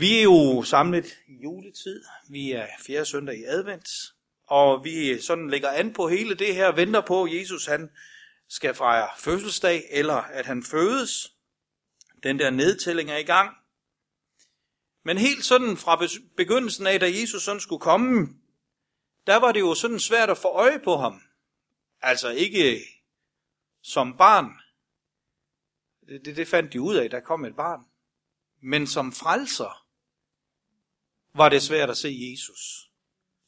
Vi er jo samlet i juletid. Vi er fjerde søndag i advent. Og vi sådan lægger an på hele det her, venter på, at Jesus han skal fejre fødselsdag, eller at han fødes. Den der nedtælling er i gang. Men helt sådan fra begyndelsen af, da Jesus sådan skulle komme, der var det jo sådan svært at få øje på ham. Altså ikke som barn. Det, det, det fandt de ud af, der kom et barn. Men som frelser var det svært at se Jesus.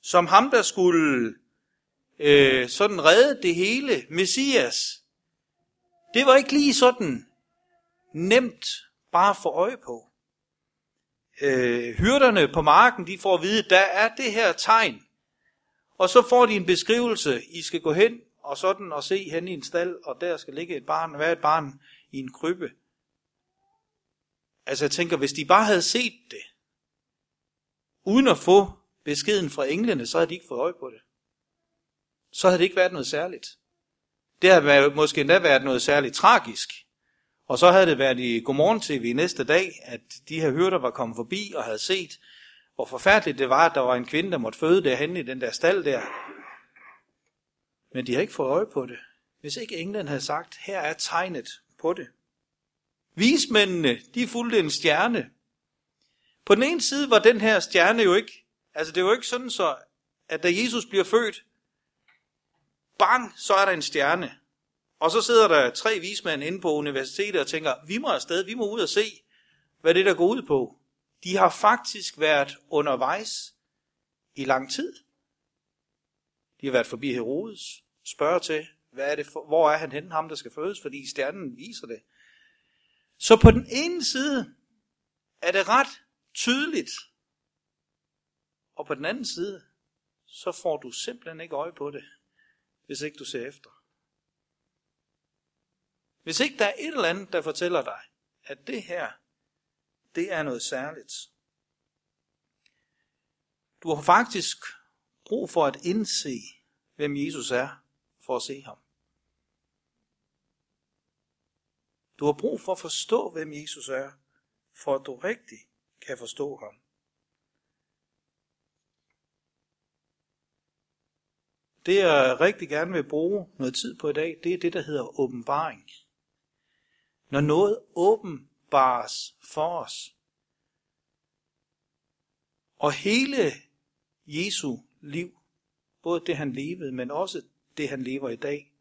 Som ham, der skulle øh, sådan redde det hele, Messias. Det var ikke lige sådan nemt bare for øje på. Øh, hyrderne på marken, de får at vide, der er det her tegn. Og så får de en beskrivelse, I skal gå hen og sådan og se hen i en stald, og der skal ligge et barn, være et barn i en krybbe. Altså jeg tænker, hvis de bare havde set det, uden at få beskeden fra englene, så havde de ikke fået øje på det. Så havde det ikke været noget særligt. Det havde måske endda været noget særligt tragisk. Og så havde det været i Godmorgen TV næste dag, at de her hyrder var kommet forbi og havde set, hvor forfærdeligt det var, at der var en kvinde, der måtte føde derhenne i den der stald der. Men de har ikke fået øje på det. Hvis ikke England havde sagt, her er tegnet på det. Vismændene, de fulgte en stjerne. På den ene side var den her stjerne jo ikke, altså det var jo ikke sådan så, at da Jesus bliver født, bang, så er der en stjerne. Og så sidder der tre vismænd inde på universitetet og tænker, vi må afsted, vi må ud og se, hvad det der går ud på. De har faktisk været undervejs i lang tid. De har været forbi Herodes, spørger til, hvad er det for, hvor er han henne, ham der skal fødes, fordi stjernen viser det. Så på den ene side er det ret tydeligt, og på den anden side, så får du simpelthen ikke øje på det, hvis ikke du ser efter. Hvis ikke der er et eller andet, der fortæller dig, at det her, det er noget særligt. Du har faktisk brug for at indse, hvem Jesus er, for at se ham. Du har brug for at forstå, hvem Jesus er, for at du rigtig kan forstå ham. Det jeg rigtig gerne vil bruge noget tid på i dag, det er det, der hedder åbenbaring. Når noget åbenbares for os. Og hele Jesu liv, både det han levede, men også det han lever i dag,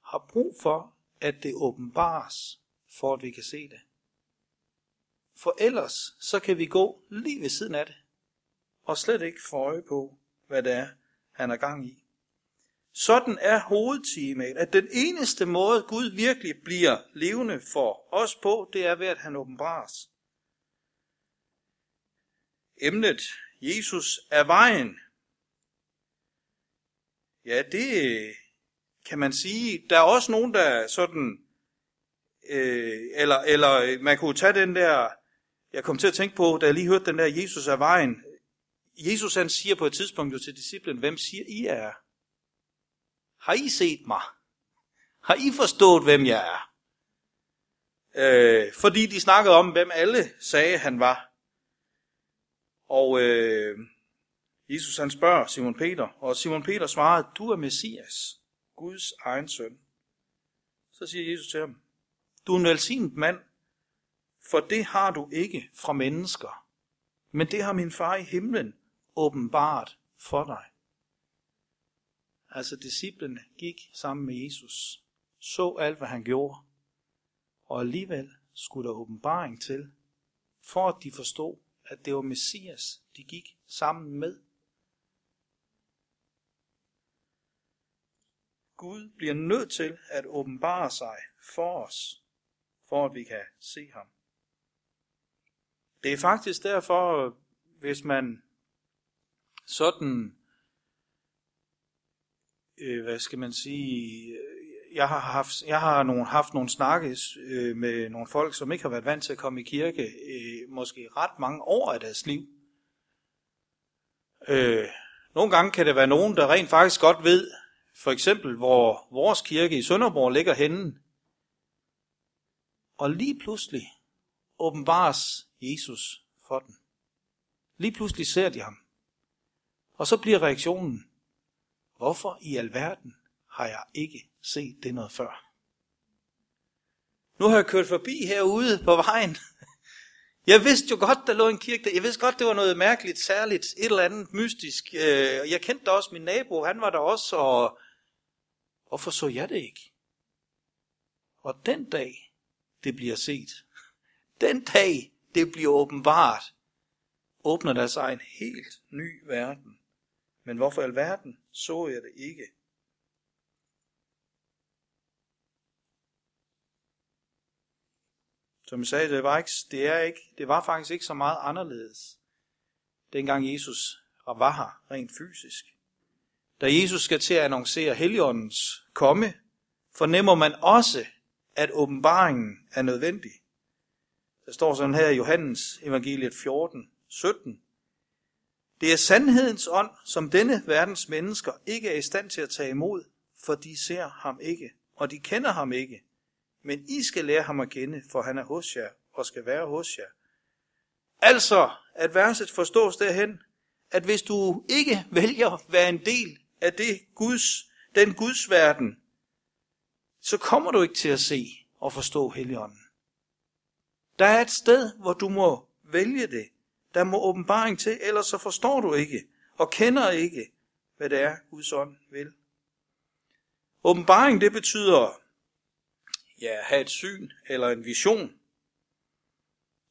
har brug for, at det åbenbares, for at vi kan se det. For ellers så kan vi gå lige ved siden af det, og slet ikke få øje på, hvad det er, han er gang i. Sådan er hovedtemaet, at den eneste måde Gud virkelig bliver levende for os på, det er ved at han åbenbares. Emnet Jesus er vejen. Ja, det kan man sige. Der er også nogen, der sådan, øh, eller, eller øh, man kunne tage den der, jeg kom til at tænke på, da jeg lige hørte den der Jesus er vejen. Jesus han siger på et tidspunkt jo til disciplen, hvem siger I er? Har I set mig? Har I forstået, hvem jeg er? Øh, fordi de snakkede om, hvem alle sagde, han var. Og øh, Jesus han spørger Simon Peter, og Simon Peter svarede, du er Messias, Guds egen søn. Så siger Jesus til ham, du er en velsignet mand, for det har du ikke fra mennesker, men det har min far i himlen åbenbart for dig. Altså disciplene gik sammen med Jesus, så alt, hvad han gjorde, og alligevel skulle der åbenbaring til, for at de forstod, at det var Messias, de gik sammen med. Gud bliver nødt til at åbenbare sig for os, for at vi kan se ham. Det er faktisk derfor, hvis man sådan, øh, hvad skal man sige, jeg har haft, jeg har nogle, haft nogle snakke øh, med nogle folk, som ikke har været vant til at komme i kirke, øh, måske ret mange år af deres liv. Øh, nogle gange kan det være nogen, der rent faktisk godt ved, for eksempel hvor vores kirke i Sønderborg ligger henne. Og lige pludselig åbenbares Jesus for den. Lige pludselig ser de ham. Og så bliver reaktionen, hvorfor i alverden har jeg ikke set det noget før? Nu har jeg kørt forbi herude på vejen. Jeg vidste jo godt, der lå en kirke der. Jeg vidste godt, det var noget mærkeligt, særligt, et eller andet mystisk. Øh, jeg kendte da også min nabo, han var der også, og hvorfor så jeg det ikke? Og den dag, det bliver set, den dag, det bliver åbenbart, åbner der sig en helt ny verden. Men hvorfor i alverden så jeg det ikke? Som jeg sagde, det var, ikke, det, er ikke, det var faktisk ikke så meget anderledes, dengang Jesus var her rent fysisk. Da Jesus skal til at annoncere Helligåndens komme, fornemmer man også, at åbenbaringen er nødvendig. Der står sådan her i Johannes evangeliet 14, 17. Det er sandhedens ånd, som denne verdens mennesker ikke er i stand til at tage imod, for de ser ham ikke, og de kender ham ikke. Men I skal lære ham at kende, for han er hos jer og skal være hos jer. Altså, at verset forstås derhen, at hvis du ikke vælger at være en del af det Guds, den Guds verden, så kommer du ikke til at se og forstå Helligånden. Der er et sted, hvor du må vælge det. Der må åbenbaring til, ellers så forstår du ikke og kender ikke, hvad det er, Guds ånd vil. Åbenbaring, det betyder ja, have et syn eller en vision,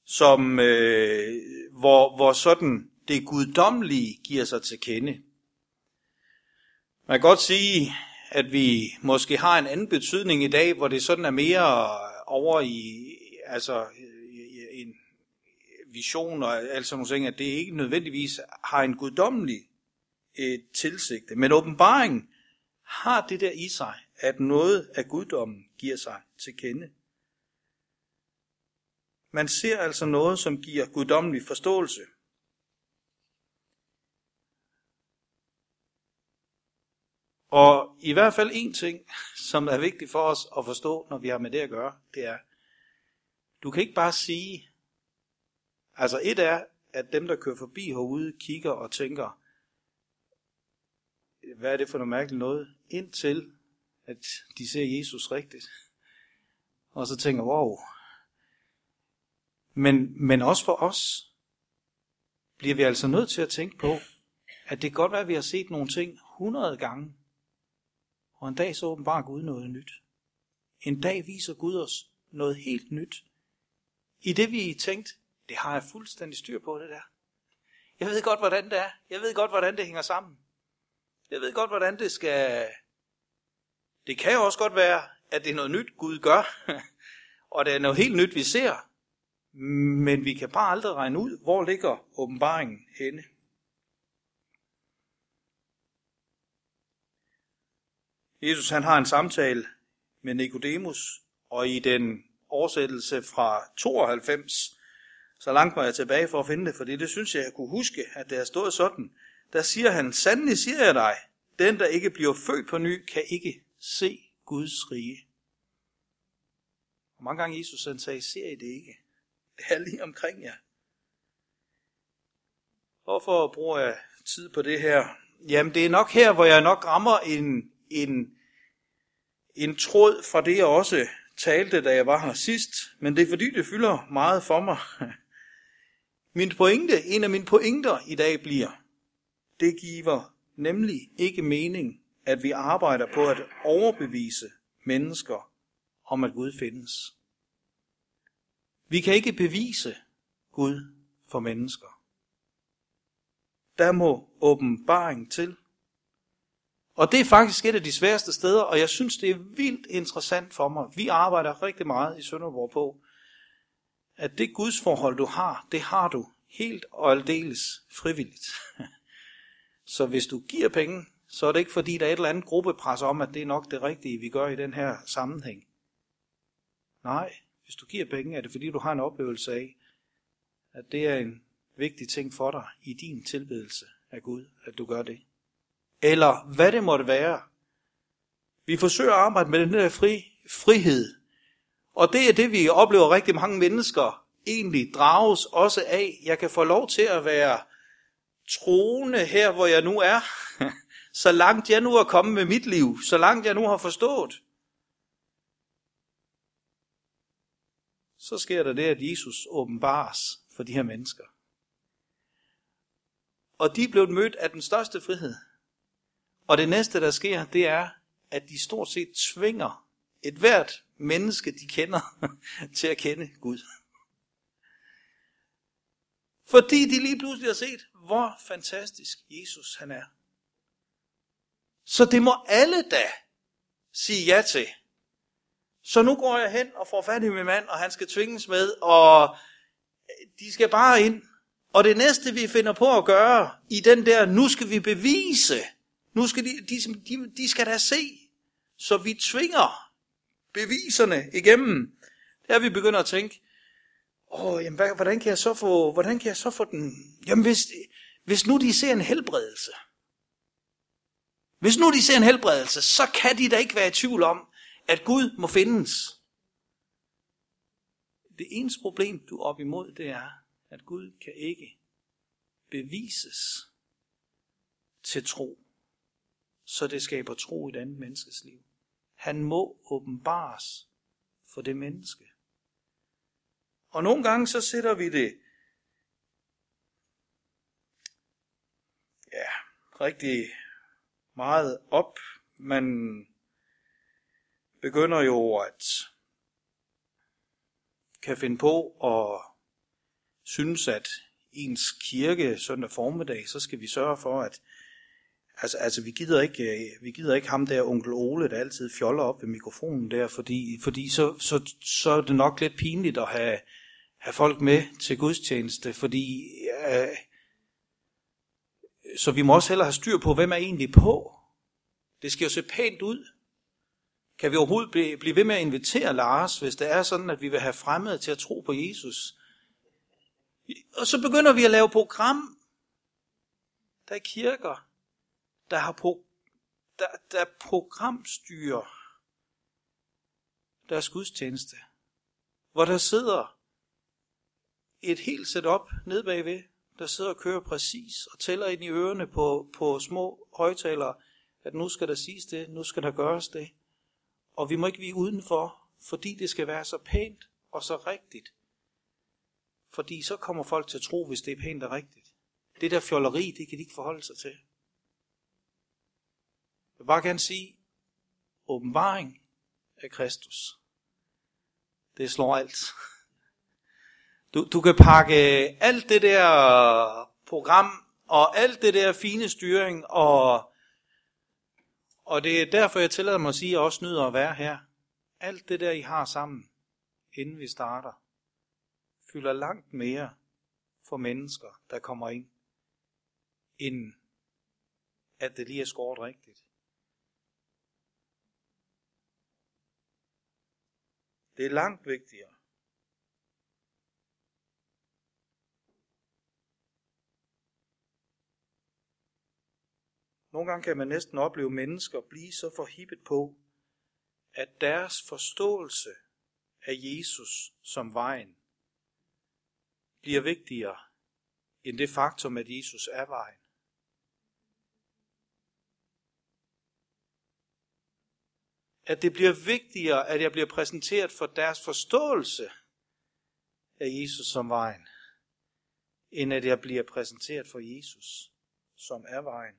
som, øh, hvor, hvor sådan det guddommelige giver sig til kende. Man kan godt sige, at vi måske har en anden betydning i dag, hvor det sådan er mere over i altså en vision og altså nogle ting, at det ikke nødvendigvis har en guddommelig et øh, tilsigte. Men åbenbaringen har det der i sig, at noget af guddommen giver sig til kende. Man ser altså noget, som giver guddommelig forståelse. Og i hvert fald en ting, som er vigtig for os at forstå, når vi har med det at gøre, det er, du kan ikke bare sige, altså et er, at dem, der kører forbi herude, kigger og tænker, hvad er det for noget mærkeligt noget, indtil at de ser Jesus rigtigt. Og så tænker, wow. Men, men også for os bliver vi altså nødt til at tænke på, at det kan godt være, at vi har set nogle ting hundrede gange, og en dag så åbenbart Gud noget nyt. En dag viser Gud os noget helt nyt. I det vi tænkt, det har jeg fuldstændig styr på det der. Jeg ved godt, hvordan det er. Jeg ved godt, hvordan det hænger sammen. Jeg ved godt, hvordan det skal... Det kan jo også godt være, at det er noget nyt, Gud gør. og det er noget helt nyt, vi ser. Men vi kan bare aldrig regne ud, hvor ligger åbenbaringen henne. Jesus han har en samtale med Nikodemus, og i den oversættelse fra 92, så langt var jeg tilbage for at finde det, fordi det synes jeg, jeg kunne huske, at det har stået sådan. Der siger han, sandelig siger jeg dig, den der ikke bliver født på ny, kan ikke se Guds rige. Og mange gange Jesus han sagde, ser I det ikke? Det er lige omkring jer. Hvorfor bruger jeg tid på det her? Jamen det er nok her, hvor jeg nok rammer en, en, en tråd fra det, jeg også talte, da jeg var her sidst. Men det er fordi, det fylder meget for mig. Min pointe, en af mine pointer i dag bliver, det giver nemlig ikke mening, at vi arbejder på at overbevise mennesker om, at Gud findes. Vi kan ikke bevise Gud for mennesker. Der må åbenbaring til. Og det er faktisk et af de sværeste steder, og jeg synes, det er vildt interessant for mig. Vi arbejder rigtig meget i Sønderborg på, at det gudsforhold, du har, det har du helt og aldeles frivilligt. Så hvis du giver penge, så er det ikke fordi, der er et eller andet gruppepres om, at det er nok det rigtige, vi gør i den her sammenhæng. Nej, hvis du giver penge, er det fordi, du har en oplevelse af, at det er en vigtig ting for dig i din tilbedelse af Gud, at du gør det. Eller hvad det måtte være. Vi forsøger at arbejde med den der fri, frihed. Og det er det, vi oplever rigtig mange mennesker egentlig drages også af, jeg kan få lov til at være troende her, hvor jeg nu er, så langt jeg nu er kommet med mit liv, så langt jeg nu har forstået. Så sker der det, at Jesus åbenbares for de her mennesker. Og de blev mødt af den største frihed. Og det næste, der sker, det er, at de stort set tvinger et hvert menneske, de kender, til at kende Gud. Fordi de lige pludselig har set, hvor fantastisk Jesus han er. Så det må alle da sige ja til. Så nu går jeg hen og får fat i min mand, og han skal tvinges med, og de skal bare ind. Og det næste, vi finder på at gøre i den der, nu skal vi bevise, nu skal de, de, de, de skal da se, så vi tvinger beviserne igennem. Der vi begynder at tænke, åh, jamen, hvordan kan jeg så få, hvordan kan jeg så få den, jamen hvis, hvis nu de ser en helbredelse, hvis nu de ser en helbredelse, så kan de da ikke være i tvivl om, at Gud må findes. Det eneste problem, du er op imod, det er, at Gud kan ikke bevises til tro, så det skaber tro i et andet menneskes liv. Han må åbenbares for det menneske. Og nogle gange så sætter vi det ja, rigtig meget op. Man begynder jo at kan finde på at synes, at ens kirke søndag formiddag, så skal vi sørge for, at altså, altså vi, gider ikke, øh, vi gider ikke ham der onkel Ole, der altid fjoller op ved mikrofonen der, fordi, fordi så, så, så er det nok lidt pinligt at have, have folk med til gudstjeneste, fordi øh, så vi må også hellere have styr på, hvem er egentlig på. Det skal jo se pænt ud. Kan vi overhovedet blive, blive ved med at invitere Lars, hvis det er sådan, at vi vil have fremmede til at tro på Jesus? Og så begynder vi at lave program. Der er kirker, der har på, der, der programstyrer deres gudstjeneste, hvor der sidder et helt setup ned bagved, der sidder og kører præcis og tæller ind i ørerne på, på små højtalere, at nu skal der siges det, nu skal der gøres det. Og vi må ikke vige udenfor, fordi det skal være så pænt og så rigtigt. Fordi så kommer folk til at tro, hvis det er pænt og rigtigt. Det der fjolleri, det kan de ikke forholde sig til. Jeg vil bare gerne sige, åbenbaring af Kristus. Det slår alt. Du, du kan pakke alt det der program og alt det der fine styring og og det er derfor, jeg tillader mig at sige, at jeg også nyder at være her. Alt det der, I har sammen, inden vi starter, fylder langt mere for mennesker, der kommer ind, end at det lige er skåret rigtigt. Det er langt vigtigere. Nogle gange kan man næsten opleve mennesker blive så forhippet på, at deres forståelse af Jesus som vejen bliver vigtigere end det faktum, at Jesus er vejen. At det bliver vigtigere, at jeg bliver præsenteret for deres forståelse af Jesus som vejen, end at jeg bliver præsenteret for Jesus som er vejen.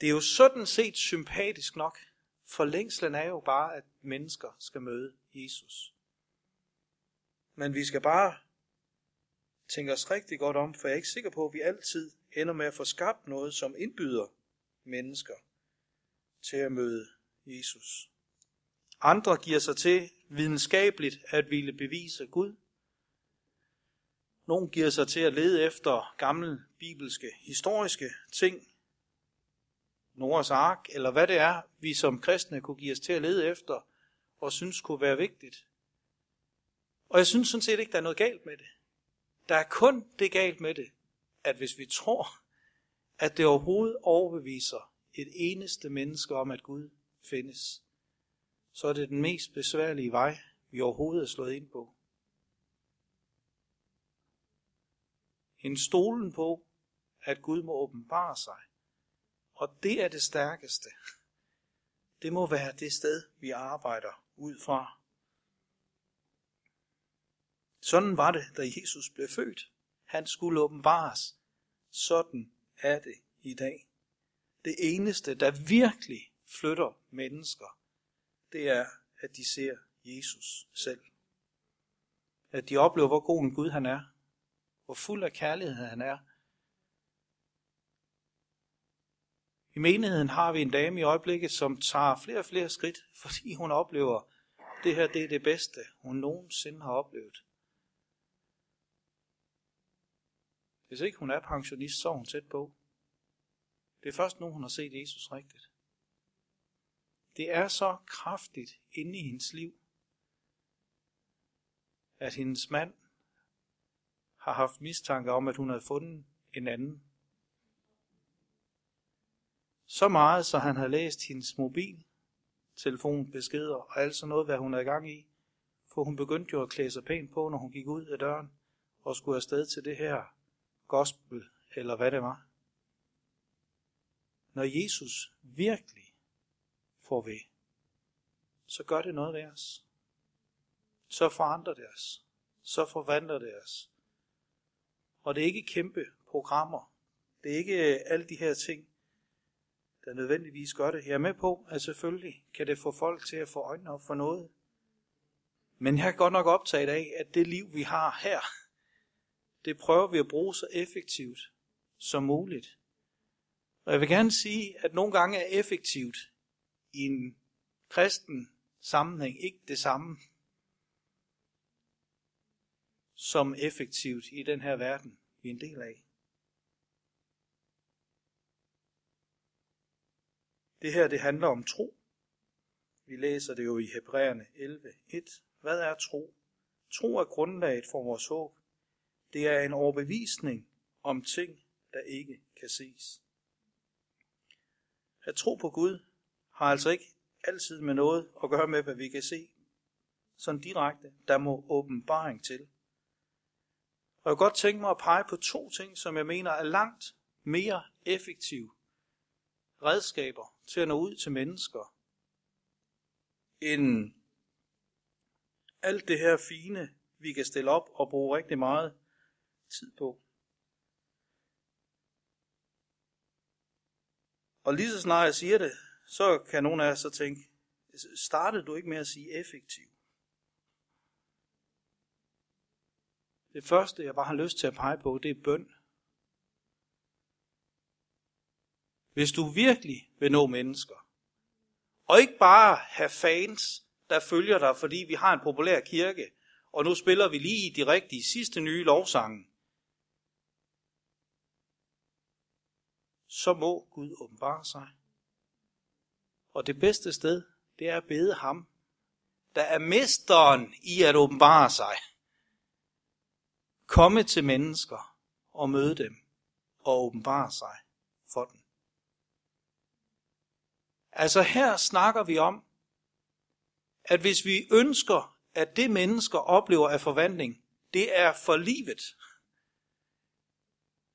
Det er jo sådan set sympatisk nok, for længslen er jo bare, at mennesker skal møde Jesus. Men vi skal bare tænke os rigtig godt om, for jeg er ikke sikker på, at vi altid ender med at få skabt noget, som indbyder mennesker til at møde Jesus. Andre giver sig til videnskabeligt at ville bevise Gud. Nogle giver sig til at lede efter gamle bibelske historiske ting, Noras ark, eller hvad det er, vi som kristne kunne give os til at lede efter, og synes kunne være vigtigt. Og jeg synes sådan set ikke, der er noget galt med det. Der er kun det galt med det, at hvis vi tror, at det overhovedet overbeviser et eneste menneske om, at Gud findes, så er det den mest besværlige vej, vi overhovedet er slået ind på. En stolen på, at Gud må åbenbare sig. Og det er det stærkeste. Det må være det sted, vi arbejder ud fra. Sådan var det, da Jesus blev født. Han skulle åbenbares. Sådan er det i dag. Det eneste, der virkelig flytter mennesker, det er, at de ser Jesus selv. At de oplever, hvor god en Gud han er. Hvor fuld af kærlighed han er. I menigheden har vi en dame i øjeblikket, som tager flere og flere skridt, fordi hun oplever, at det her det er det bedste, hun nogensinde har oplevet. Hvis ikke hun er pensionist, så er hun tæt på. Det er først nu, hun har set Jesus rigtigt. Det er så kraftigt inde i hendes liv, at hendes mand har haft mistanke om, at hun havde fundet en anden. Så meget, så han har læst hendes mobil, telefonbeskeder og alt sådan noget, hvad hun er i gang i. For hun begyndte jo at klæde sig pænt på, når hun gik ud af døren og skulle afsted til det her gospel, eller hvad det var. Når Jesus virkelig får ved, så gør det noget ved os. Så forandrer det os. Så forvandler det os. Og det er ikke kæmpe programmer. Det er ikke øh, alle de her ting, der nødvendigvis gør det. Jeg er med på, at selvfølgelig kan det få folk til at få øjnene op for noget. Men jeg er godt nok optaget af, at det liv, vi har her, det prøver vi at bruge så effektivt som muligt. Og jeg vil gerne sige, at nogle gange er effektivt i en kristen sammenhæng ikke det samme som effektivt i den her verden, vi er en del af. Det her, det handler om tro. Vi læser det jo i Hebræerne 11.1. Hvad er tro? Tro er grundlaget for vores håb. Det er en overbevisning om ting, der ikke kan ses. At tro på Gud har altså ikke altid med noget at gøre med, hvad vi kan se. Sådan direkte. Der må åbenbaring til. Og jeg kan godt tænke mig at pege på to ting, som jeg mener er langt mere effektive redskaber til at nå ud til mennesker, end alt det her fine, vi kan stille op og bruge rigtig meget tid på. Og lige så snart jeg siger det, så kan nogle af jer så tænke, startede du ikke med at sige effektiv? Det første, jeg bare har lyst til at pege på, det er bøn. Hvis du virkelig vil nå mennesker, og ikke bare have fans, der følger dig, fordi vi har en populær kirke, og nu spiller vi lige de rigtige sidste nye lovsange, så må Gud åbenbare sig. Og det bedste sted, det er at bede ham, der er mesteren i at åbenbare sig. Komme til mennesker og møde dem og åbenbare sig for dem. Altså her snakker vi om, at hvis vi ønsker, at det mennesker oplever af forvandling, det er for livet.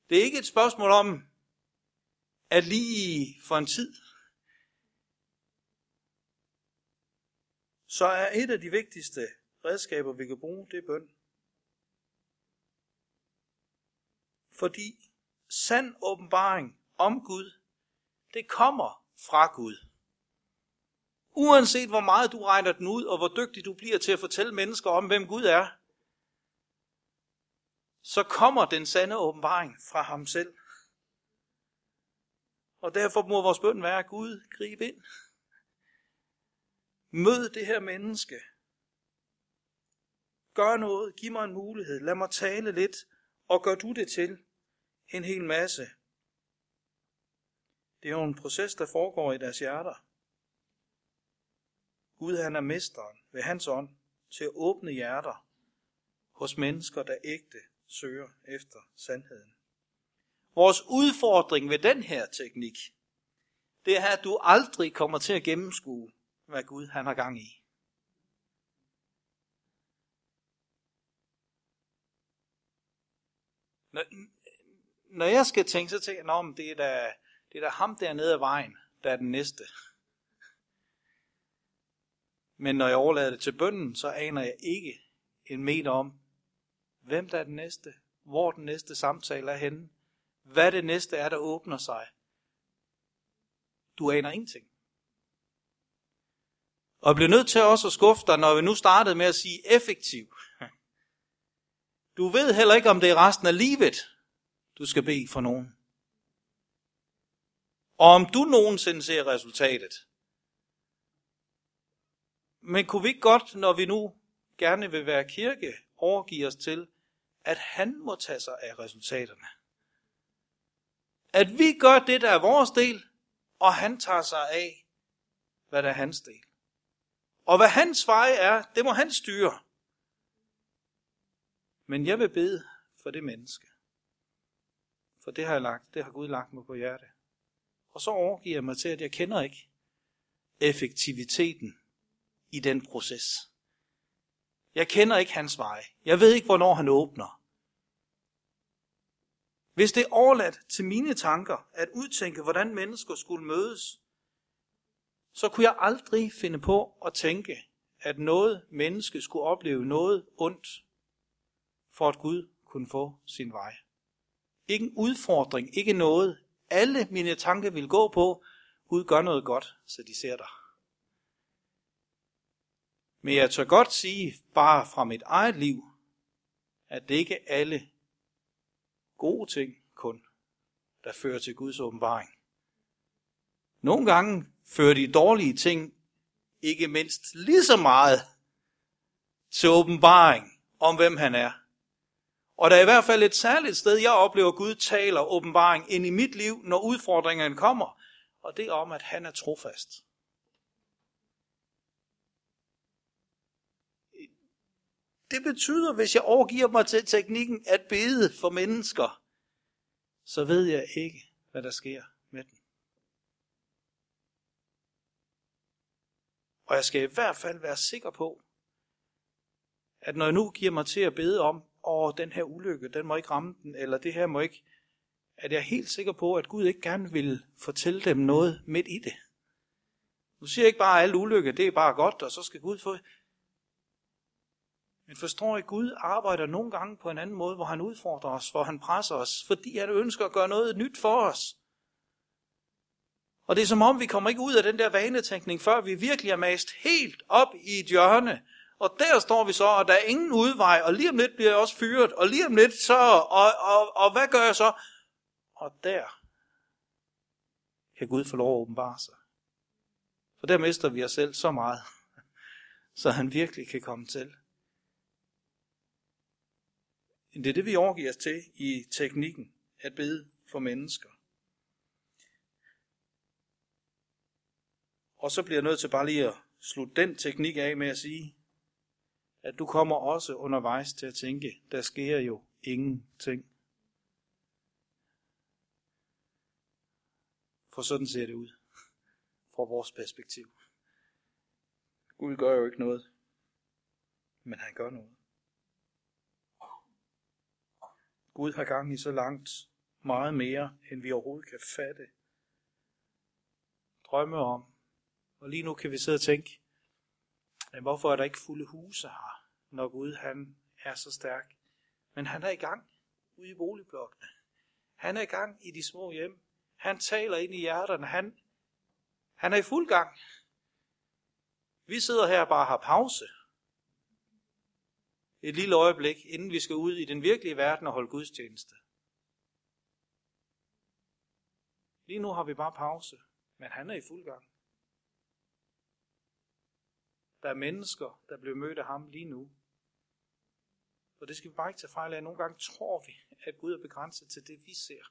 Det er ikke et spørgsmål om, at lige for en tid, så er et af de vigtigste redskaber, vi kan bruge, det er bøn. Fordi sand åbenbaring om Gud, det kommer fra Gud. Uanset hvor meget du regner den ud, og hvor dygtig du bliver til at fortælle mennesker om, hvem Gud er, så kommer den sande åbenbaring fra ham selv. Og derfor må vores bøn være, Gud, grib ind. Mød det her menneske. Gør noget, giv mig en mulighed, lad mig tale lidt, og gør du det til en hel masse. Det er jo en proces, der foregår i deres hjerter. Gud han er mesteren ved hans ånd til at åbne hjerter hos mennesker, der ægte søger efter sandheden. Vores udfordring ved den her teknik, det er, at du aldrig kommer til at gennemskue, hvad Gud han har gang i. Når, når jeg skal tænke, så tænker jeg, at det er da, det er da ham dernede af vejen, der er den næste. Men når jeg overlader det til bønden, så aner jeg ikke en meter om, hvem der er den næste, hvor den næste samtale er henne, hvad det næste er, der åbner sig. Du aner ingenting. Og bliver nødt til også at skuffe dig, når vi nu startede med at sige effektiv. Du ved heller ikke, om det er resten af livet, du skal bede for nogen. Og om du nogensinde ser resultatet. Men kunne vi ikke godt, når vi nu gerne vil være kirke, overgive os til, at han må tage sig af resultaterne. At vi gør det, der er vores del, og han tager sig af, hvad der er hans del. Og hvad hans vej er, det må han styre. Men jeg vil bede for det menneske. For det har, jeg lagt, det har Gud lagt mig på hjerte. Og så overgiver jeg mig til, at jeg kender ikke effektiviteten i den proces. Jeg kender ikke hans vej. Jeg ved ikke, hvornår han åbner. Hvis det er overladt til mine tanker at udtænke, hvordan mennesker skulle mødes, så kunne jeg aldrig finde på at tænke, at noget menneske skulle opleve noget ondt, for at Gud kunne få sin vej. Ikke en udfordring, ikke noget. Alle mine tanker vil gå på, Gud gør noget godt, så de ser dig. Men jeg tør godt sige, bare fra mit eget liv, at det ikke alle gode ting kun, der fører til Guds åbenbaring. Nogle gange fører de dårlige ting ikke mindst lige så meget til åbenbaring om, hvem han er. Og der er i hvert fald et særligt sted, jeg oplever, at Gud taler åbenbaring ind i mit liv, når udfordringerne kommer. Og det er om, at han er trofast. Det betyder, hvis jeg overgiver mig til teknikken at bede for mennesker, så ved jeg ikke, hvad der sker med den. Og jeg skal i hvert fald være sikker på, at når jeg nu giver mig til at bede om, åh, den her ulykke, den må ikke ramme den, eller det her må ikke, at jeg er helt sikker på, at Gud ikke gerne vil fortælle dem noget midt i det. Nu siger jeg ikke bare, at alle ulykker, det er bare godt, og så skal Gud få... Men forstår I, Gud arbejder nogle gange på en anden måde, hvor han udfordrer os, hvor han presser os, fordi han ønsker at gøre noget nyt for os. Og det er som om, vi kommer ikke ud af den der vanetænkning, før vi virkelig er mast helt op i et hjørne. Og der står vi så, og der er ingen udvej, og lige om lidt bliver jeg også fyret, og lige om lidt så, og, og, og hvad gør jeg så? Og der kan Gud få lov at åbenbare sig. For der mister vi os selv så meget, så han virkelig kan komme til. Det er det, vi overgiver os til i teknikken, at bede for mennesker. Og så bliver jeg nødt til bare lige at slutte den teknik af med at sige, at du kommer også undervejs til at tænke, der sker jo ingenting. For sådan ser det ud fra vores perspektiv. Gud gør jo ikke noget, men han gør noget. Gud har gang i så langt meget mere, end vi overhovedet kan fatte. Drømme om. Og lige nu kan vi sidde og tænke, men hvorfor er der ikke fulde huse her, når Gud han er så stærk? Men han er i gang ude i boligblokkene. Han er i gang i de små hjem. Han taler ind i hjerterne. Han, han er i fuld gang. Vi sidder her og bare har pause et lille øjeblik, inden vi skal ud i den virkelige verden og holde gudstjeneste. Lige nu har vi bare pause, men han er i fuld gang. Der er mennesker, der bliver mødt af ham lige nu. Og det skal vi bare ikke tage fejl af. Nogle gange tror vi, at Gud er begrænset til det, vi ser.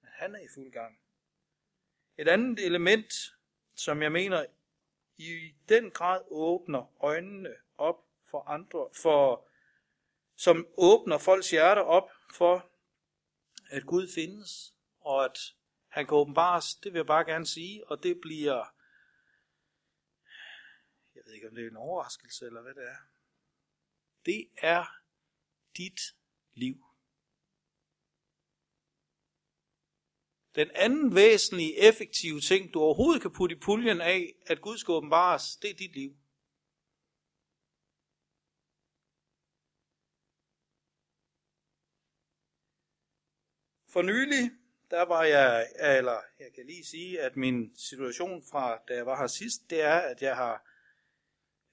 Men han er i fuld gang. Et andet element, som jeg mener i den grad åbner øjnene op for andre, for, som åbner folks hjerter op for, at Gud findes, og at han kan åbenbares, det vil jeg bare gerne sige, og det bliver, jeg ved ikke om det er en overraskelse, eller hvad det er. Det er dit liv. Den anden væsentlige, effektive ting, du overhovedet kan putte i puljen af, at Gud skal åbenbares, det er dit liv. For nylig, der var jeg, eller jeg kan lige sige, at min situation fra da jeg var her sidst, det er, at jeg har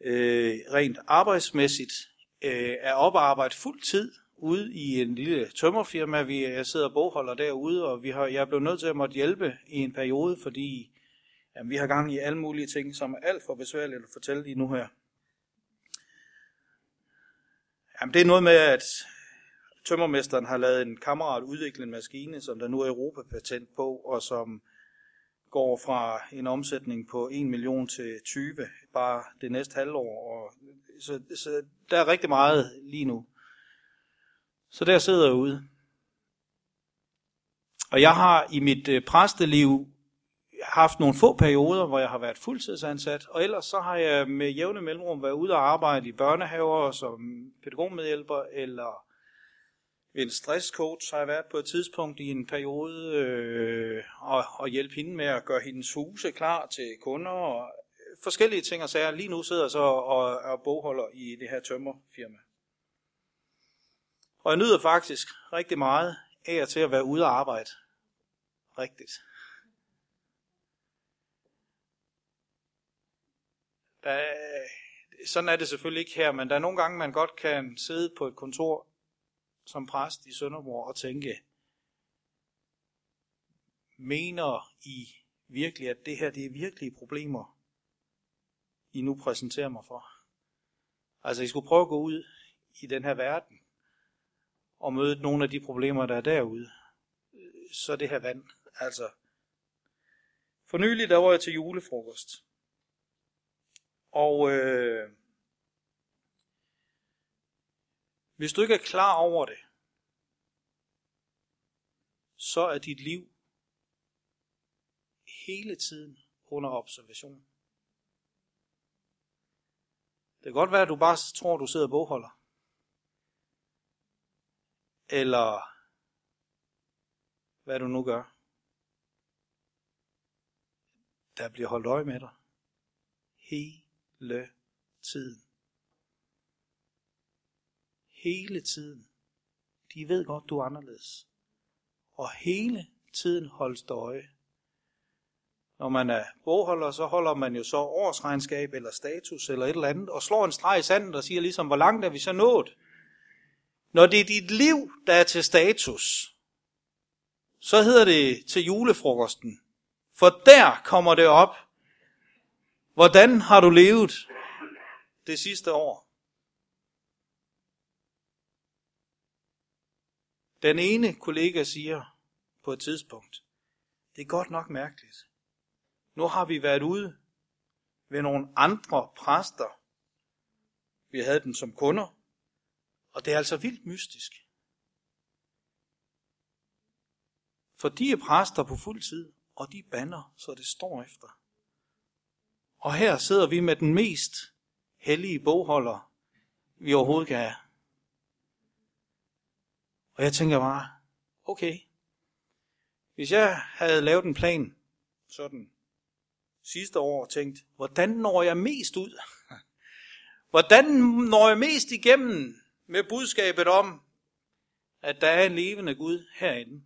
øh, rent arbejdsmæssigt øh, er op og arbejde fuld tid ude i en lille tømmerfirma. Vi, jeg sidder og bogholder derude, og vi har, jeg er blevet nødt til at måtte hjælpe i en periode, fordi jamen, vi har gang i alle mulige ting, som er alt for besværligt at fortælle lige nu her. Jamen, det er noget med, at tømmermesteren har lavet en kammerat udvikle en maskine, som der nu er Europapatent på, og som går fra en omsætning på 1 million til 20 bare det næste halvår. Og så, så der er rigtig meget lige nu. Så der sidder jeg ude. Og jeg har i mit øh, præsteliv haft nogle få perioder, hvor jeg har været fuldtidsansat, og ellers så har jeg med jævne mellemrum været ude og arbejde i børnehaver som pædagogmedhjælper, eller en stresscoach har jeg været på et tidspunkt i en periode, øh, og, og hjælpe hende med at gøre hendes huse klar til kunder, og øh, forskellige ting og sager. Lige nu sidder jeg så og, er bogholder i det her tømmerfirma. Og jeg nyder faktisk rigtig meget af at til at være ude og arbejde. Rigtigt. Der, sådan er det selvfølgelig ikke her, men der er nogle gange, man godt kan sidde på et kontor som præst i Sønderborg og tænke, mener I virkelig, at det her det er virkelige problemer, I nu præsenterer mig for? Altså, I skulle prøve at gå ud i den her verden og møde nogle af de problemer, der er derude. Så det her vand, altså. For nylig, der var jeg til julefrokost. Og øh, hvis du ikke er klar over det, så er dit liv hele tiden under observation. Det kan godt være, at du bare tror, du sidder og bogholder. Eller hvad du nu gør. Der bliver holdt øje med dig. Hele tiden. Hele tiden. De ved godt, du er anderledes. Og hele tiden holdes der øje. Når man er bogholder, så holder man jo så årsregnskab eller status eller et eller andet, og slår en streg i sandet og siger ligesom, hvor langt er vi så nået? Når det er dit liv, der er til status, så hedder det til julefrokosten. For der kommer det op. Hvordan har du levet det sidste år? Den ene kollega siger på et tidspunkt, det er godt nok mærkeligt. Nu har vi været ude ved nogle andre præster. Vi havde dem som kunder. Og det er altså vildt mystisk. For de er præster på fuld tid, og de banner, så det står efter. Og her sidder vi med den mest hellige bogholder, vi overhovedet kan have. Og jeg tænker bare, okay, hvis jeg havde lavet en plan sådan sidste år og tænkt, hvordan når jeg mest ud? Hvordan når jeg mest igennem med budskabet om, at der er en levende Gud herinde?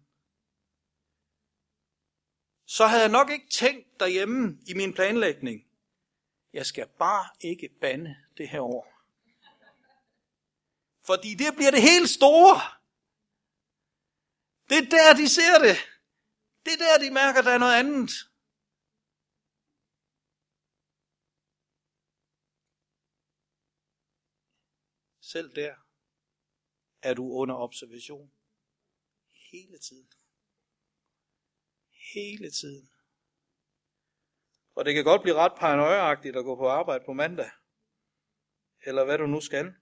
Så havde jeg nok ikke tænkt derhjemme i min planlægning, jeg skal bare ikke bande det her år. Fordi det bliver det helt store. Det er der, de ser det. Det er der, de mærker, der er noget andet. Selv der er du under observation. Hele tiden. Hele tiden. Og det kan godt blive ret paranoiaagtigt at gå på arbejde på mandag. Eller hvad du nu skal.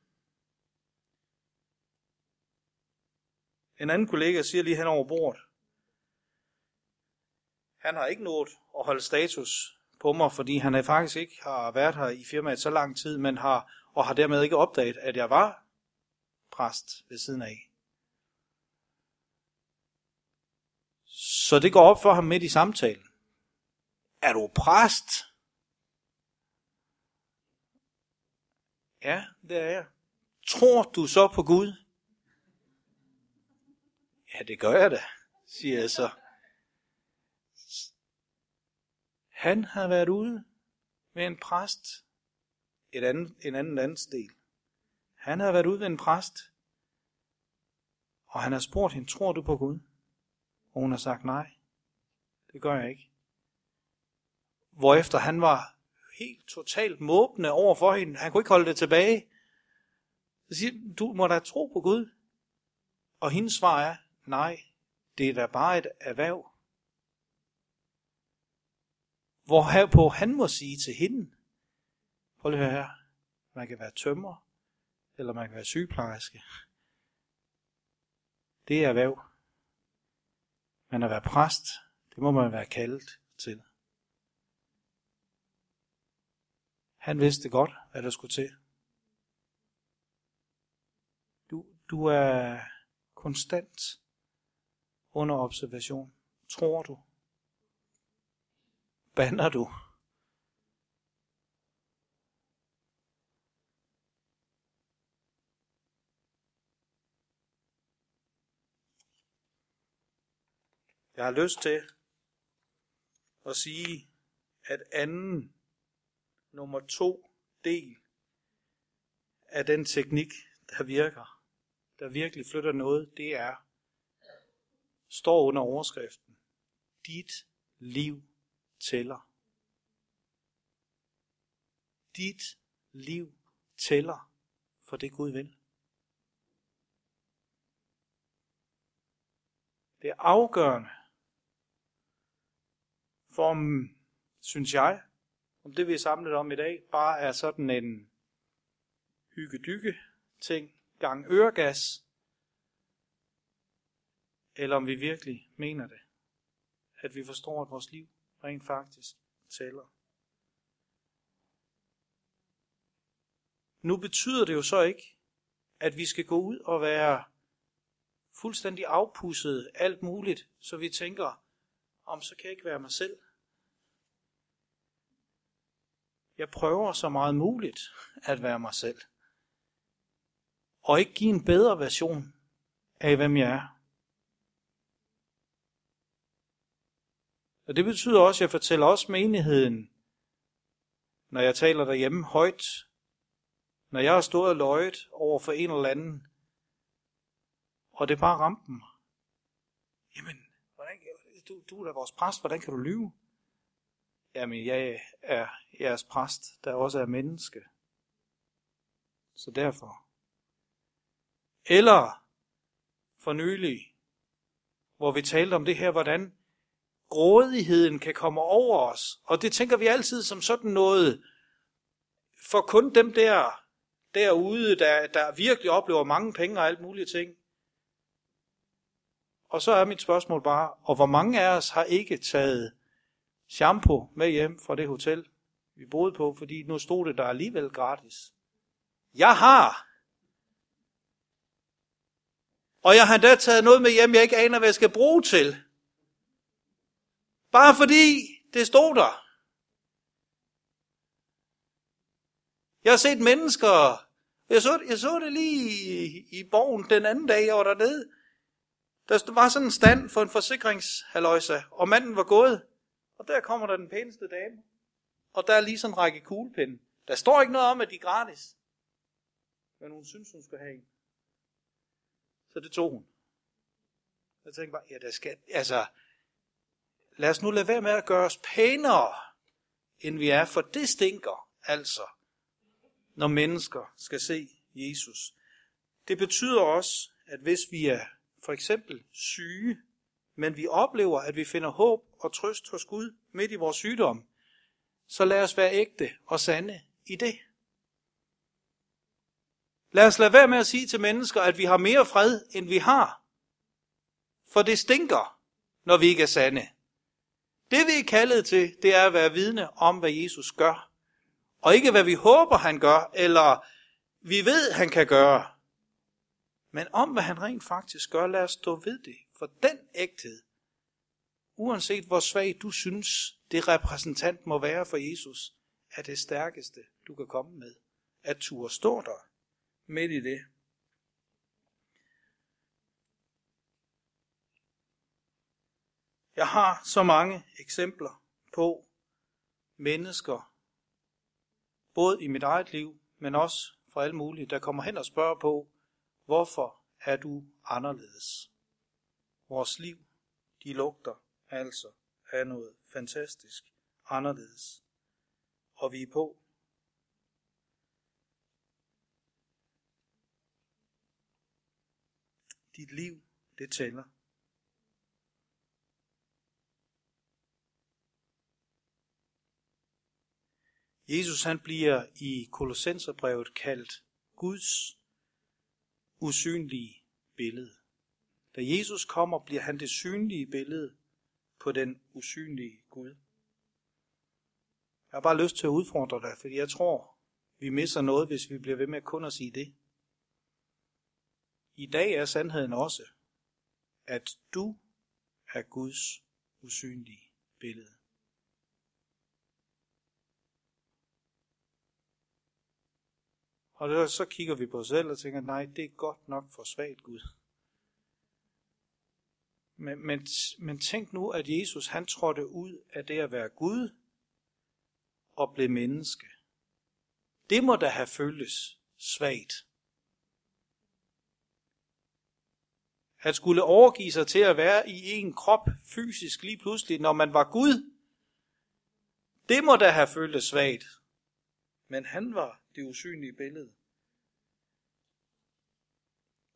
En anden kollega siger lige hen over bordet, han har ikke nået at holde status på mig, fordi han faktisk ikke har været her i firmaet så lang tid, men har, og har dermed ikke opdaget, at jeg var præst ved siden af. Så det går op for ham midt i samtalen. Er du præst? Ja, det er jeg. Tror du så på Gud? Ja, det gør jeg da, siger jeg så. Han har været ude med en præst, et andet, en anden landsdel. Han har været ude ved en præst, og han har spurgt hende, tror du på Gud? Og hun har sagt nej, det gør jeg ikke. Hvorefter han var helt totalt måbende over for hende. Han kunne ikke holde det tilbage. Så siger du må da tro på Gud. Og hendes svar er, nej, det er da bare et erhverv. Hvor herpå han må sige til hende, prøv lige her, man kan være tømmer, eller man kan være sygeplejerske. Det er erhverv. Men at være præst, det må man være kaldet til. Han vidste godt, hvad der skulle til. Du, du er konstant under observation. Tror du? Bander du? Jeg har lyst til at sige, at anden, nummer to del af den teknik, der virker, der virkelig flytter noget, det er, står under overskriften, dit liv tæller. Dit liv tæller for det Gud vil. Det er afgørende, for om, synes jeg, om det vi er samlet om i dag, bare er sådan en hygge ting, gang øregas, eller om vi virkelig mener det. At vi forstår, at vores liv rent faktisk tæller. Nu betyder det jo så ikke, at vi skal gå ud og være fuldstændig afpusset alt muligt, så vi tænker, om så kan jeg ikke være mig selv. Jeg prøver så meget muligt at være mig selv. Og ikke give en bedre version af, hvem jeg er. Og det betyder også, at jeg fortæller også menigheden, når jeg taler derhjemme højt, når jeg har stået og løjet over for en eller anden, og det bare ramte dem. Jamen, hvordan, du, du er da vores præst, hvordan kan du lyve? Jamen, jeg er jeres præst, der også er menneske. Så derfor. Eller for nylig, hvor vi talte om det her, hvordan grådigheden kan komme over os. Og det tænker vi altid som sådan noget, for kun dem der derude, der, der virkelig oplever mange penge og alt mulige ting. Og så er mit spørgsmål bare, og hvor mange af os har ikke taget shampoo med hjem fra det hotel, vi boede på, fordi nu stod det der alligevel gratis. Jeg har. Og jeg har da taget noget med hjem, jeg ikke aner, hvad jeg skal bruge til. Bare fordi det stod der. Jeg har set mennesker, jeg så, jeg så det lige i, i borgen den anden dag, jeg var dernede. Der var sådan en stand for en forsikringshaløjse, og manden var gået. Og der kommer der den pæneste dame. Og der er lige sådan en række kuglepinde. Der står ikke noget om, at de er gratis. Men hun synes, hun skal have en. Så det tog hun. Jeg tænkte bare, ja, der skal, altså, lad os nu lade være med at gøre os pænere, end vi er, for det stinker altså, når mennesker skal se Jesus. Det betyder også, at hvis vi er for eksempel syge, men vi oplever, at vi finder håb og trøst hos Gud midt i vores sygdom, så lad os være ægte og sande i det. Lad os lade være med at sige til mennesker, at vi har mere fred, end vi har. For det stinker, når vi ikke er sande. Det vi er kaldet til, det er at være vidne om, hvad Jesus gør. Og ikke hvad vi håber, han gør, eller vi ved, han kan gøre. Men om, hvad han rent faktisk gør, lad os stå ved det. For den ægthed, uanset hvor svag du synes, det repræsentant må være for Jesus, er det stærkeste, du kan komme med. At turde stå der midt i det. Jeg har så mange eksempler på mennesker, både i mit eget liv, men også fra alle mulige, der kommer hen og spørger på, hvorfor er du anderledes? Vores liv, de lugter altså af noget fantastisk anderledes. Og vi er på. Dit liv, det tæller. Jesus han bliver i Kolossenserbrevet kaldt Guds usynlige billede. Da Jesus kommer, bliver han det synlige billede på den usynlige Gud. Jeg har bare lyst til at udfordre dig, fordi jeg tror, vi misser noget, hvis vi bliver ved med kun at sige det. I dag er sandheden også, at du er Guds usynlige billede. Og så kigger vi på os selv og tænker, nej, det er godt nok for svagt Gud. Men, men, men tænk nu, at Jesus han trådte ud af det at være Gud og blev menneske. Det må da have føltes svagt. At skulle overgive sig til at være i en krop fysisk lige pludselig, når man var Gud, det må da have føltes svagt. Men han var det usynlige billede.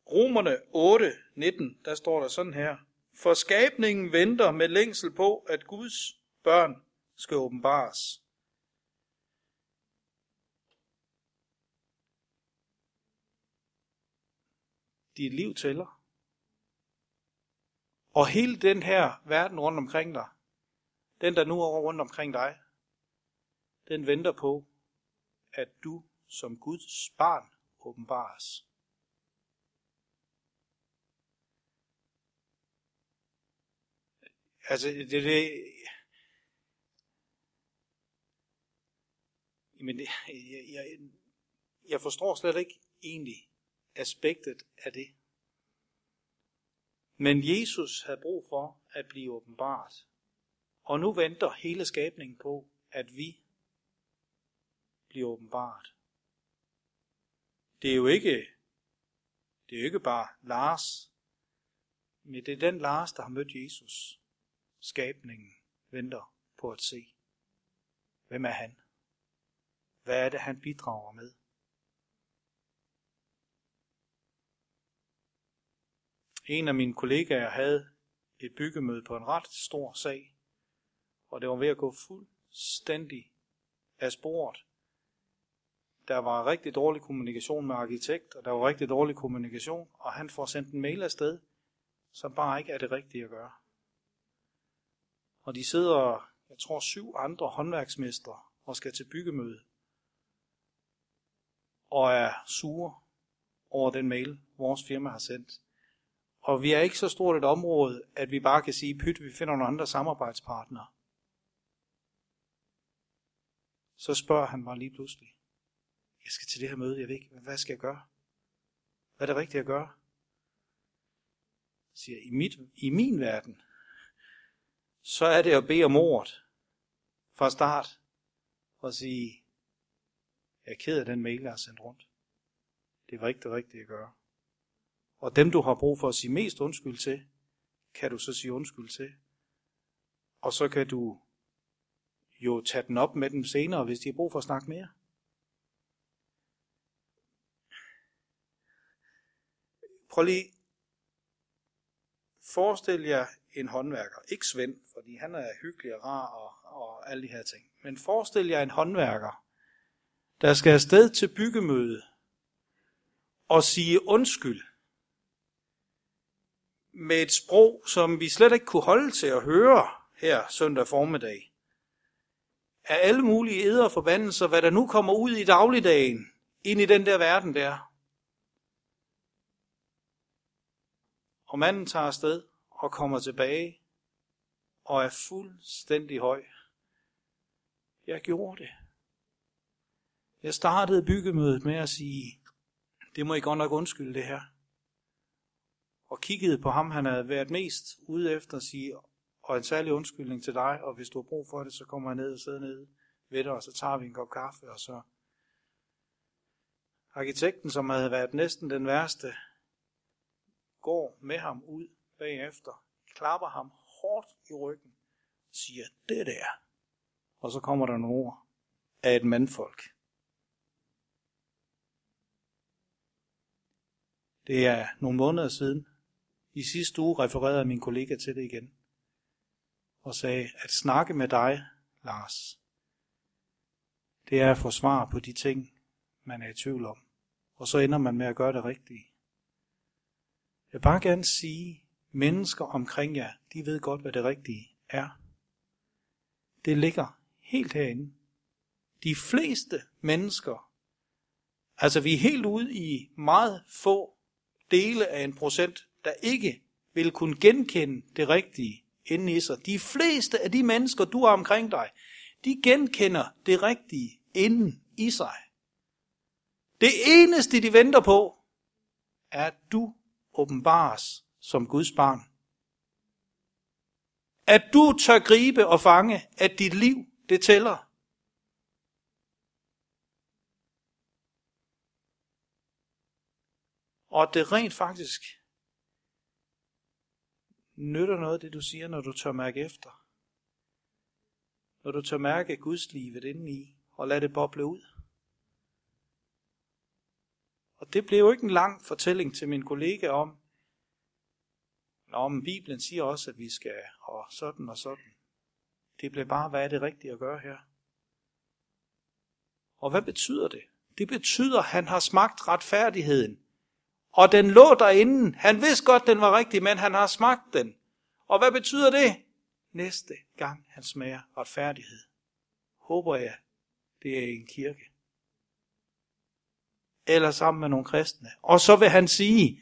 Romerne 8, 19, der står der sådan her. For skabningen venter med længsel på, at Guds børn skal åbenbares. Dit liv tæller. Og hele den her verden rundt omkring dig, den der nu er rundt omkring dig, den venter på, at du som Guds barn åbenbares. Altså, det, det, men det, jeg, jeg, jeg forstår slet ikke egentlig aspektet af det. Men Jesus havde brug for at blive åbenbart. Og nu venter hele skabningen på, at vi bliver åbenbart. Det er jo ikke, det er jo ikke bare Lars, men det er den Lars, der har mødt Jesus skabningen venter på at se. Hvem er han? Hvad er det, han bidrager med? En af mine kollegaer havde et byggemøde på en ret stor sag, og det var ved at gå fuldstændig af sporet. Der var rigtig dårlig kommunikation med arkitekt, og der var rigtig dårlig kommunikation, og han får sendt en mail afsted, som bare ikke er det rigtige at gøre. Og de sidder, jeg tror, syv andre håndværksmestre og skal til byggemøde. Og er sure over den mail, vores firma har sendt. Og vi er ikke så stort et område, at vi bare kan sige, pyt, vi finder nogle andre samarbejdspartnere. Så spørger han mig lige pludselig. Jeg skal til det her møde, jeg ved ikke, hvad skal jeg gøre? Hvad er det rigtige at gøre? Jeg siger, i, mit, i min verden, så er det at bede om ordet fra start og sige, jeg er ked af den mail, jeg har sendt rundt. Det var ikke det rigtige at gøre. Og dem, du har brug for at sige mest undskyld til, kan du så sige undskyld til. Og så kan du jo tage den op med dem senere, hvis de har brug for at snakke mere. Prøv lige forestil jer en håndværker. Ikke Svend, fordi han er hyggelig og rar og, og alle de her ting. Men forestil jer en håndværker, der skal afsted til byggemøde og sige undskyld med et sprog, som vi slet ikke kunne holde til at høre her søndag formiddag. Af alle mulige eder og forbandelser, hvad der nu kommer ud i dagligdagen, ind i den der verden der. Og manden tager afsted og kommer tilbage og er fuldstændig høj. Jeg gjorde det. Jeg startede byggemødet med at sige, det må I godt nok undskylde det her. Og kiggede på ham, han havde været mest ude efter at sige, og en særlig undskyldning til dig, og hvis du har brug for det, så kommer jeg ned og sidder nede ved dig, og så tager vi en kop kaffe, og så arkitekten, som havde været næsten den værste, går med ham ud bagefter, klapper ham hårdt i ryggen, og siger, det der. Og så kommer der nogle ord af et mandfolk. Det er nogle måneder siden. I sidste uge refererede min kollega til det igen. Og sagde, at snakke med dig, Lars, det er at få svar på de ting, man er i tvivl om. Og så ender man med at gøre det rigtige. Jeg vil bare gerne sige, mennesker omkring jer, de ved godt, hvad det rigtige er. Det ligger helt herinde. De fleste mennesker, altså vi er helt ude i meget få dele af en procent, der ikke vil kunne genkende det rigtige inde i sig. De fleste af de mennesker, du har omkring dig, de genkender det rigtige inden i sig. Det eneste, de venter på, er, at du åbenbares som Guds barn. At du tør gribe og fange, at dit liv, det tæller. Og det rent faktisk nytter noget, det du siger, når du tør mærke efter. Når du tør mærke Guds livet indeni, og lad det boble ud. Og det blev jo ikke en lang fortælling til min kollega om, Nå, men Bibelen siger også, at vi skal, og sådan og sådan. Det blev bare, hvad er det rigtige at gøre her? Og hvad betyder det? Det betyder, at han har smagt retfærdigheden. Og den lå derinde. Han vidste godt, den var rigtig, men han har smagt den. Og hvad betyder det? Næste gang han smager retfærdighed, håber jeg, det er i en kirke. Eller sammen med nogle kristne. Og så vil han sige,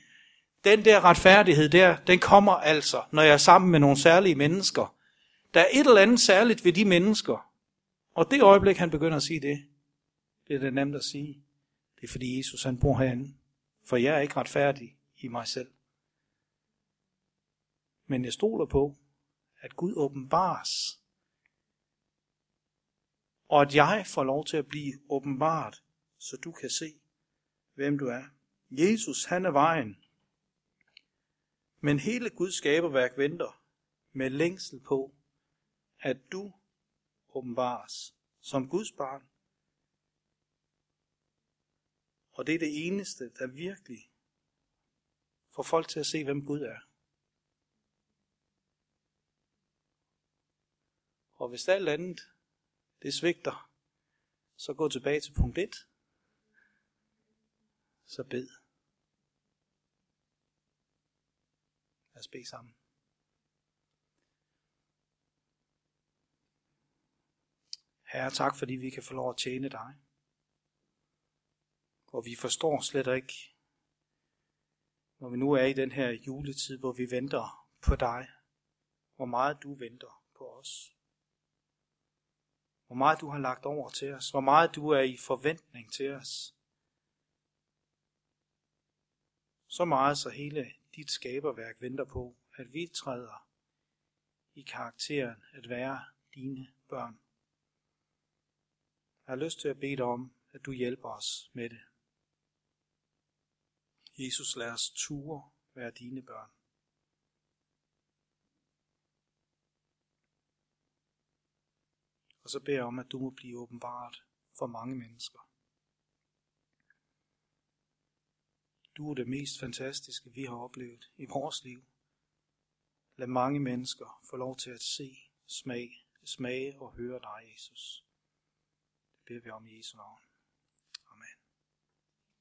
den der retfærdighed der, den kommer altså, når jeg er sammen med nogle særlige mennesker. Der er et eller andet særligt ved de mennesker. Og det øjeblik, han begynder at sige det, det er det nemt at sige. Det er fordi Jesus han bor herinde. For jeg er ikke retfærdig i mig selv. Men jeg stoler på, at Gud åbenbares. Og at jeg får lov til at blive åbenbart, så du kan se, hvem du er. Jesus, han er vejen. Men hele Guds skaberværk venter med længsel på, at du åbenbares som Guds barn. Og det er det eneste, der virkelig får folk til at se, hvem Gud er. Og hvis alt andet, det svigter, så gå tilbage til punkt 1. Så bed. Lad os bede sammen. Herre, tak fordi vi kan få lov at tjene dig. Og vi forstår slet ikke, når vi nu er i den her juletid, hvor vi venter på dig, hvor meget du venter på os. Hvor meget du har lagt over til os, hvor meget du er i forventning til os. Så meget, så hele dit skaberværk venter på, at vi træder i karakteren at være dine børn. Jeg har lyst til at bede dig om, at du hjælper os med det. Jesus, lad os ture være dine børn. Og så beder jeg om, at du må blive åbenbart for mange mennesker. Du er det mest fantastiske, vi har oplevet i vores liv. Lad mange mennesker få lov til at se, smage, smage og høre dig, Jesus. Det beder vi om i Jesu navn.